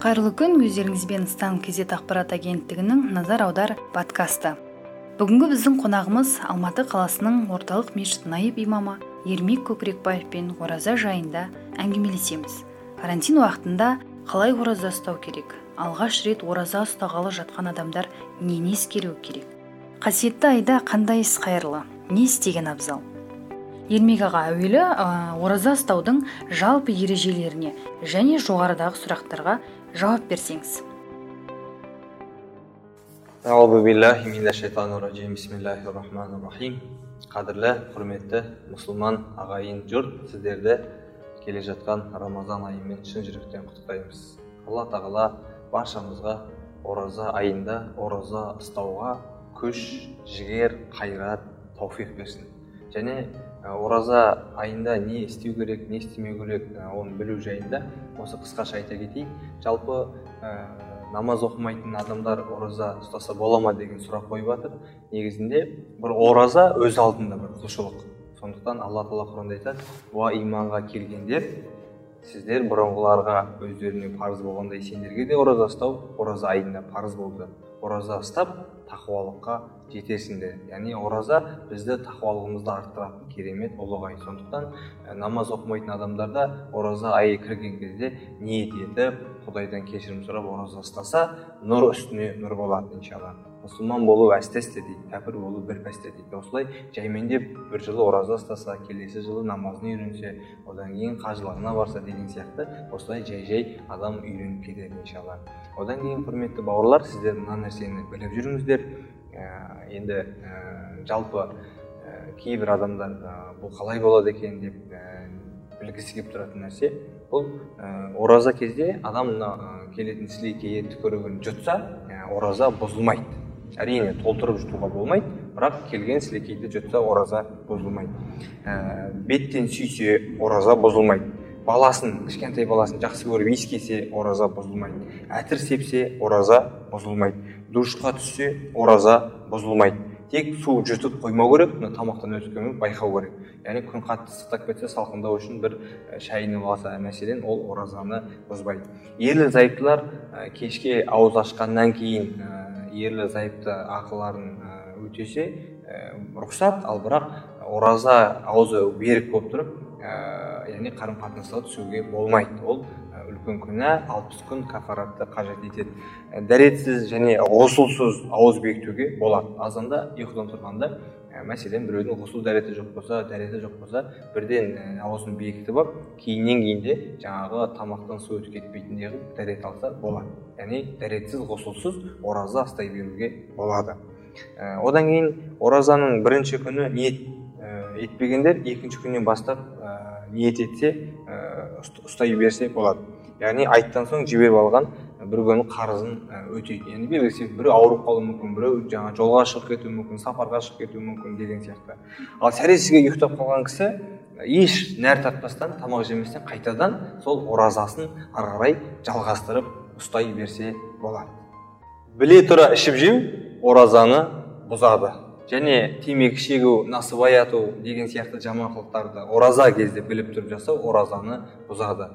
қайырлы күн өздеріңізбен стан кезет ақпарат агенттігінің назар аудар подкасты. Бүгінгі біздің қонағымыз алматы қаласының орталық мешіт наиб имамы ермек көкірекбаевпен ораза жайында әңгімелесеміз. Карантин уақытында қалай ораза ұстау керек? Алғаш рет ораза ұстағалы жатқан адамдар нені ескеру керек? Қасиетті айда қандай іс қайырлы? Не істеген абзал? Ермек аға әуелі ораза ұстаудың жалпы ережелеріне және жоғарыдағы сұрақтарға жауап берсеңіз. Қадірлі құрметті мұсылман ағайын жұрт сіздерді келе жатқан рамазан айымен шын жүректен құттықтаймыз. Алла тағала баршамызға ораза айында ораза ұстауға күш жігер қайрат тауфиқ берсін. Және ораза айында не істеу керек не істемеу керек оны білу жайында осы қысқаша айта кетейін. Жалпы ә, намаз оқымайтын адамдар ораза ұстаса бола ма деген сұрақ қойып жатыр. Негізінде бір ораза өз алдында бір құлшылық. Сондықтан алла тағала құранда айтады уа иманға келгендер сіздер бұрынғыларға өздеріне парыз болғандай сендерге де ораза ұстау ораза айында парыз болды ораза ұстап тақуалыққа жетесіңдер яғни ораза бізді тақуалығымызды арттыратын керемет ұлық ай. Сондықтан намаз оқымайтын адамдар да ораза айы кірген кезде ниет етіп құдайдан кешірім сұрап ораза ұстаса нұр үстіне нұр болады иншалла мұсылман болу әстесте дейді кәпір болу бір пәсте дейді осылай жаймендеп бір жылы ораза ұстаса келесі жылы намазын үйренсе одан кейін қажылығына барса деген сияқты осылай жай жай адам үйреніп кетеді иншалла одан кейін құрметті бауырлар сіздер мына нәрсені біліп жүріңіздер ә, енді ә, жалпы ә, кейбір адамдар ә, бұл қалай болады екен деп білгісі келіп тұратын нәрсе. Бұл ә, ораза кезде адам мына ә, келетін сілекейі түкірігін жұтса ә, ораза бұзылмайды. Әрине толтырып жұтуға болмайды бірақ келген сілекейді жұтса ораза бұзылмайды. Ә, беттен сүйсе ораза бұзылмайды. Баласын кішкентай баласын жақсы көріп иіскесе ораза бұзылмайды. Әтір сепсе ораза бұзылмайды. Душқа түссе ораза бұзылмайды. Тек су жұтып қоймау керек мына тамақтан өткенін байқау керек. Яғни күн қатты ыстықтап кетсе салқындау үшін бір шайынып алса мәселен ол оразаны бұзбайды. Ерлі зайыптылар кешке ауыз ашқаннан кейін ерлі зайыпты ақыларын өтесе рұқсат ал бірақ ораза аузы берік болып тұрып яғни қарым қатынасқа түсуге болмайды. Ол үлкен күнә алпыс күн кафаратты қажет етеді. Дәретсіз және ғұсылсыз ауыз бекітуге болады. Азанда ұйқыдан тұрғанда мәселен біреудің ғұсыл дәреті жоқ болса дәреті жоқ болса бірден аузын бекітіп алып кейіннен кейін де жаңағы тамақтан су өтіп кетпейтіндей қылып дәрет алса болады. Яғни дәретсіз ғұсылсыз ораза ұстай беруге болады. Одан кейін оразаның бірінші күні ниет етпегендер екінші күннен бастап ниет етсе ұстай берсе болады. Яғни айттан соң жіберіп алған бір күннің қарызын өтейді. Яғни белгілі себеп біреу ауырып қалуы мүмкін біреу жаңағы жолға шығып кетуі мүмкін сапарға шығып кетуі мүмкін деген сияқты. Ал сәресіге ұйықтап қалған кісі еш нәр татпастан тамақ жеместен қайтадан сол оразасын ары қарай жалғастырып ұстай берсе болады. Біле тұра ішіп жеу оразаны бұзады. Және темекі шегу насыбай ату деген сияқты жаман қылықтарды ораза кезде біліп тұрып жасау оразаны бұзады.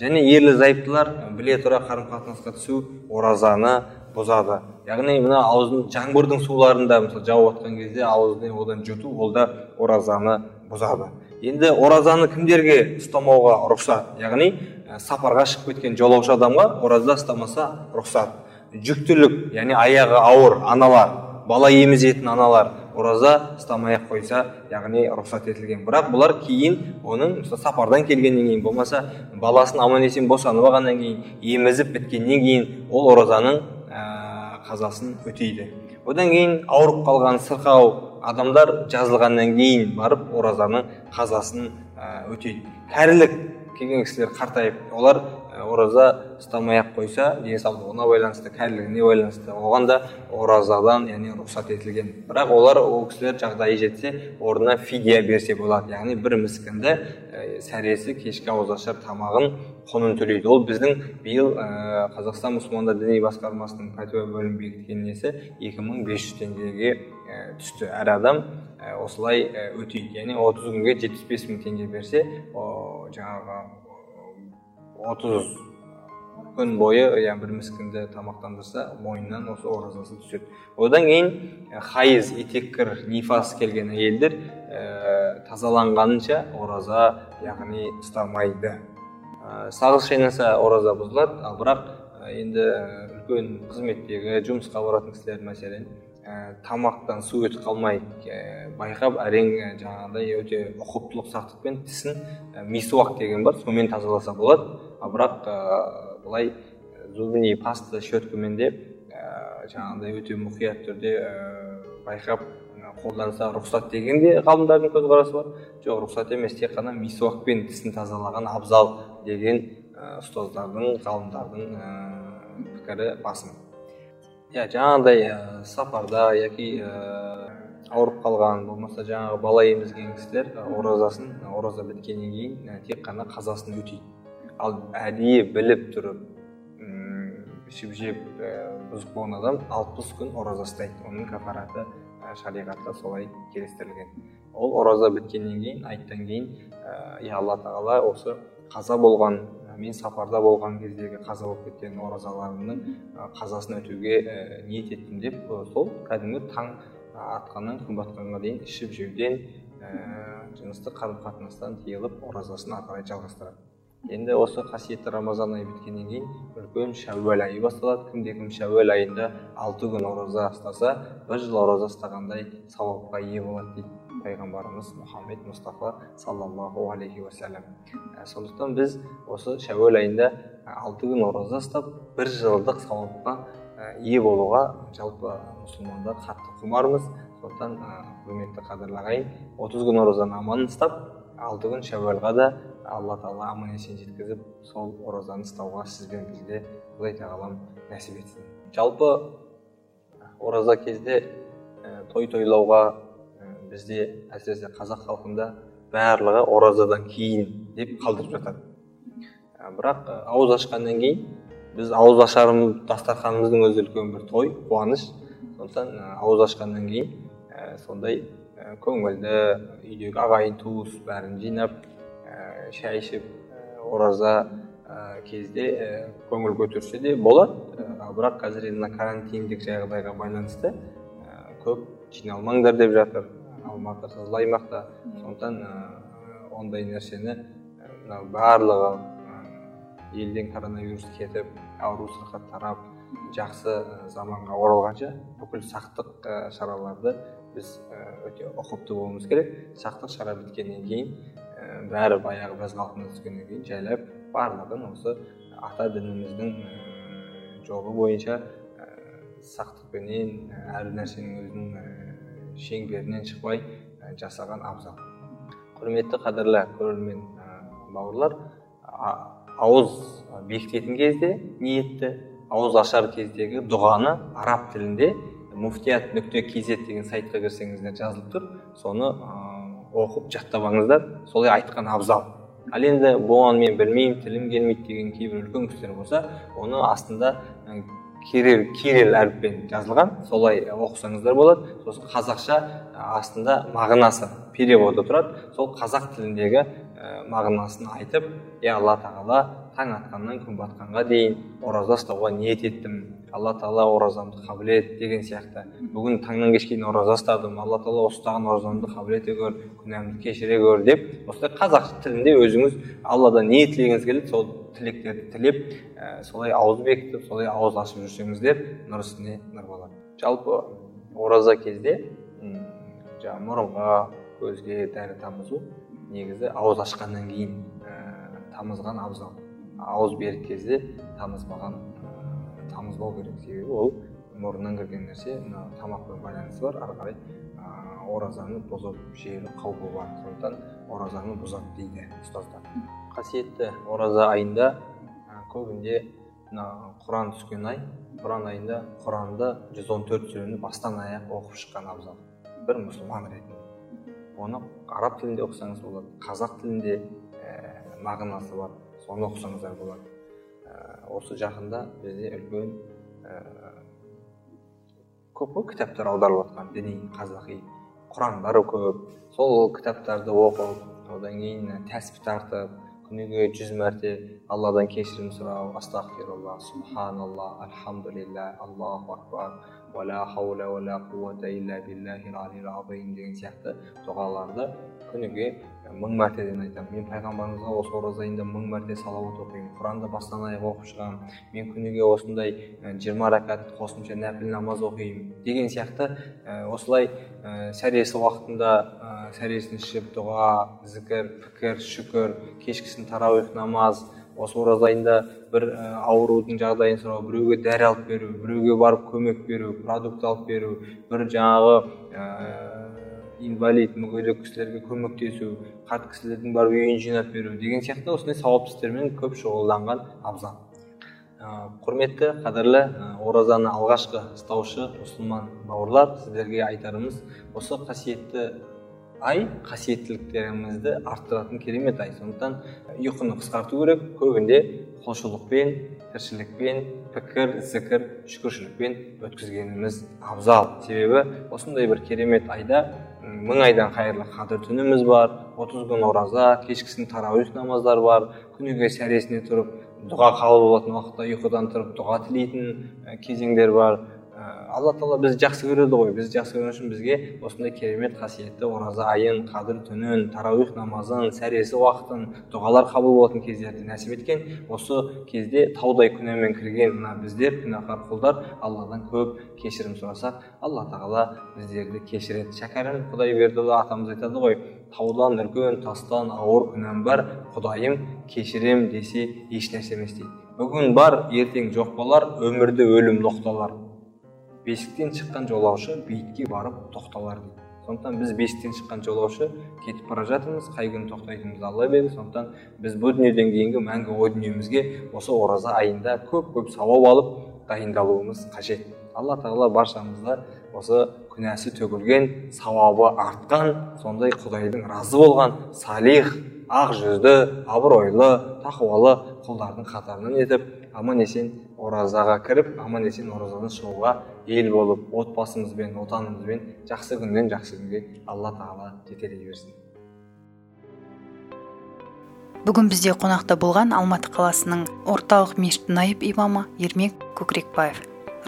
Және ерлі зайыптылар біле тұра қарым қатынасқа түсу оразаны бұзады. Яғни мына аузын жаңбырдың суларында мысалы жауып жатқан кезде аузын одан жұту ол да оразаны бұзады. Енді оразаны кімдерге ұстамауға рұқсат? Яғни ә, сапарға шығып кеткен жолаушы адамға ораза ұстамаса рұқсат. Жүктілік яғни аяғы ауыр аналар бала емізетін аналар ораза ұстамай ақ қойса яғни рұқсат етілген. Бірақ бұлар кейін оның сапардан келгеннен кейін болмаса баласын аман есен босанып алғаннан кейін емізіп біткеннен кейін ол оразаның ә, қазасын өтейді. Одан кейін ауырып қалған сырқау адамдар жазылғаннан кейін барып оразаның қазасын ә, өтейді. Кәрілік келген кісілер қартайып олар ораза ұстамай ақ қойса денсаулығына байланысты кәрілігіне байланысты оған да оразадан яғни рұқсат етілген. Бірақ олар ол кісілер жағдайы жетсе орнына фидия берсе болады. Яғни бір міскінді ә, сәресі кешкі ауызашар тамағын құнын төлейді. Ол біздің биыл ә, қазақстан мұсылмандар діни басқармасының пәтуа бөлімі бекіткен несі екі мың бес жүз теңгеге ә, түсті. Әр адам осылай өтейді. Яғни отыз күнге жетпіс бес мың теңге берсе жаңағы отыз күн бойы иә бір міскінді тамақтандырса мойнынан осы оразасы түседі. Одан кейін хайыз етеккір нифас келген әйелдер ә, тазаланғанынша ораза яғни ұстамайды ә, сағыз шайнаса ораза бұзылады ал бірақ енді үлкен қызметтегі жұмысқа баратын кісілер мәселен ә, тамақтан су өтіп қалмай ә, байқап әрең жаңағыдай өте ұқыптылық сақтықпен тісін ә, мисуак деген бар сонымен тазаласа болады. Ал бірақ ә, былай зубный паста щеткамен де ә, жаңағыдай өте мұқият түрде ә, байқап қолданса рұқсат деген де ғалымдардың көзқарасы бар. Жоқ рұқсат емес тек қана мисуакпен тісін тазалаған абзал деген ә, ұстаздардың ғалымдардың ә, пікірі басым. Иә жаңағыдай ә, сапарда яки ә, ауырып қалған болмаса жаңағы бала емізген кісілер оразасын ораза біткеннен кейін ә, тек қана қазасын өтейді ал әдейі біліп тұрып ішіп жеп бұзық болған адам алпыс күн ораза ұстайды оның кафараты шариғатта солай келістірілген ол ораза біткеннен кейін айттан кейін иә алла тағала осы қаза болған мен сапарда болған кездегі қаза болып кеткен оразаларымның қазасын өтеуге ниет еттім деп сол кәдімгі таң атқаннан күн батқанға дейін ішіп жеуден жыныстық қарым қатынастан тыйылып оразасын ары қарай жалғастырады енді осы қасиетті рамазан айы біткеннен кейін үлкен шәуәл айы басталады. Кімде кім шәуәл айында алты күн ораза ұстаса бір жыл ораза ұстағандай сауапқа ие болады дейді. Пайғамбарымыз мұхаммед мұстафа саллаллаху алейхи уассалам сондықтан біз осы шәуәл айында алты күн ораза ұстап бір жылдық сауапқа ие болуға жалпы мұсылмандар қатты құмармыз. Сондықтан құрметті қадірлі ағайын отыз күн оразаны аман ұстап алты күн шәуәлға да алла тағала аман есен жеткізіп сол оразаны ұстауға сіз бен бізге құдай тағалам нәсіп етсін. Жалпы ораза кезде ә, той тойлауға ә, бізде әсіресе қазақ халқында барлығы оразадан кейін деп қалдырып жатады. Ә, бірақ ауыз ашқаннан кейін біз ауыз ашарымыз дастарханымыздың өзі үлкен бір той қуаныш. Сондықтан ауыз ашқаннан кейін ә, сондай ә, көңілді үйдегі ағайын туыс бәрін жинап шай ішіп ораза кезде көңіл көтерсе де болады. Бірақ қазір енді мына карантиндік жағдайға байланысты көп жиналмаңдар деп жатыр. Алматы қызыл аймақта сондықтан ондай нәрсені мынау барлығы елден коронавирус кетіп ауру сырқат тарап жақсы заманға оралғанша бүкіл сақтық шараларды біз өте ұқыпты болуымыз керек. Сақтық шара біткеннен кейін бәрі баяғы біз қалпына түскеннен кейін жайлап барлығын осы ата дініміздің жолы бойынша сақтықпенен әр нәрсенің өзінің шеңберінен шықпай жасаған абзал құрметті қадірлі көрермен бауырлар ауыз бекітетін кезде ниетті ауыз ашар кездегі дұғаны араб тілінде муфтият нүкте kz деген сайтқа кірсеңіздер жазылып тұр соны оқып жаттап солай айтқан абзал ал енді бұған мен білмеймін тілім келмейді деген кейбір үлкен кісілер болса оны астында кирилл кирилл әріппен жазылған. Солай оқысаңыздар болады. Сосын қазақша астында мағынасы переводы тұрады. Сол қазақ тіліндегі мағынасын айтып е алла тағала таң атқаннан күн батқанға дейін ораза ұстауға ниет еттім. Алла тағала оразамды қабыл ет деген сияқты. Бүгін таңнан кешке дейін ораза ұстадым. Алла тағала ұстаған оразамды қабыл ете көр күнәмді кешіре көр деп осылай қазақ тілінде өзіңіз алладан не тілегіңіз келеді. Сол тілектерді тілеп ә, солай ауыз бекітіп солай ауыз ашып жүрсеңіздер нұр үстіне нұр болады жалпы ораза кезде жаңағы мұрынға көзге дәрі тамызу негізі ауыз ашқаннан кейін ә, тамызған абзал. Ауыз берген кезде тамызбаған ә, тамызбау керек. Себебі ол мұрыннан кірген нәрсе мына тамақпен байланысы бар. Ары қарай оразаны бұзып жіберу қаупі бар сондықтан оразаны бұзады дейді ұстаздар. Қасиетті ораза айында көбінде мына құран түскен ай құран айында құранды 114 сүрені бастан аяқ оқып шыққан абзал. бір мұсылман ретінде. Оны араб тілінде оқысаңыз болады қазақ тілінде ә, мағынасы бар соны оқысаңыздар болады. Ә, осы жақында бізде үлкен ә, көп қой кітаптар аударылып жатқан діни қазақи құрандар көп. Сол кітаптарды оқып одан кейін тәсіп тартып күніге жүз мәрте алладан кешірім сұрау. Астағфирулла субханалла альхамдулилля аллаху акбар. Уәлә хауля уәлә қуата илля азим деген сияқты дұғаларды күніге мың мәртеден айтамын. Мен пайғамбарымызға осы ораза айында мың мәрте салауат оқимын. Құранды бастан аяқ оқып шығамын. Мен күніге осындай жиырма рәкат қосымша нәпіл намаз оқимын деген сияқты осылай сәресі уақытында сәресін ішіп дұға зікір пікір шүкір кешкісін тарауих намаз осы ораза айында бір аурудың жағдайын сұрау біреуге дәрі алып беру біреуге барып көмек беру продукт алып беру бір жаңағы инвалид мүгедек кісілерге көмектесу қарт кісілердің барып үйін жинап беру деген сияқты осындай сауапты істермен көп шұғылданған абзал. Құрметті қадірлі оразаны алғашқы ұстаушы мұсылман бауырлар сіздерге айтарымыз осы қасиетті ай қасиеттіліктерімізді арттыратын керемет ай. Сондықтан ұйқыны қысқарту керек көбінде құлшылықпен тіршілікпен пікір зікір шүкіршілікпен өткізгеніміз абзал. Себебі осындай бір керемет айда мың айдан қайырлы қадір түніміз бар отыз күн ораза кешкісін тарауих намаздар бар күніге сәресіне тұрып дұға қабыл болатын уақытта ұйқыдан тұрып дұға тілейтін кезеңдер бар. Алла тағала бізді жақсы көреді ғой. Бізді жақсы көргені үшін бізге осындай керемет қасиетті ораза айын қадір түнін тарауих намазын сәресі уақытын дұғалар қабыл болатын кездерді нәсіп еткен осы кезде таудай күнәмен кірген мына біздер күнәһар құлдар алладан көп кешірім сұрасақ алла тағала біздерді кешіреді. Шәкәрім құдайбердіұлы атамыз айтады ғой таудан үлкен тастан ауыр күнәм бар құдайым кешірем десе ешнәрсе емес дейді. Бүгін бар ертең жоқ болар өмірді өлім ноқталар. Бесіктен шыққан жолаушы бейітке барып тоқталар дейді сондықтан біз бесіктен шыққан жолаушы кетіп бара жатырмыз қай күні тоқтайтынымызды алла біледі сондықтан біз бұл дүниеден кейінгі мәңгі ой дүниемізге осы ораза айында көп көп сауап алып дайындалуымыз қажет. Алла тағала баршамызды осы күнәсі төгілген сауабы артқан сондай құдайдың разы болған салих ақ жүзді абыройлы тақуалы құлдардың қатарынан етіп аман есен оразаға кіріп аман есен оразадан шығуға ел болып отбасымызбен отанымызбен жақсы күннен жақсы күнге алла тағала жетелей берсін. Бүгін бізде қонақта болған алматы қаласының орталық мешіт наиб имамы ермек көкірекбаев.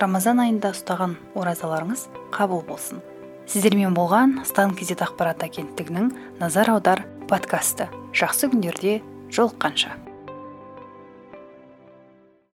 Рамазан айында ұстаған оразаларыңыз қабыл болсын. Сіздермен болған стан кезет ақпарат агенттігінің назар аудар подкасты. Жақсы күндерде жолыққанша.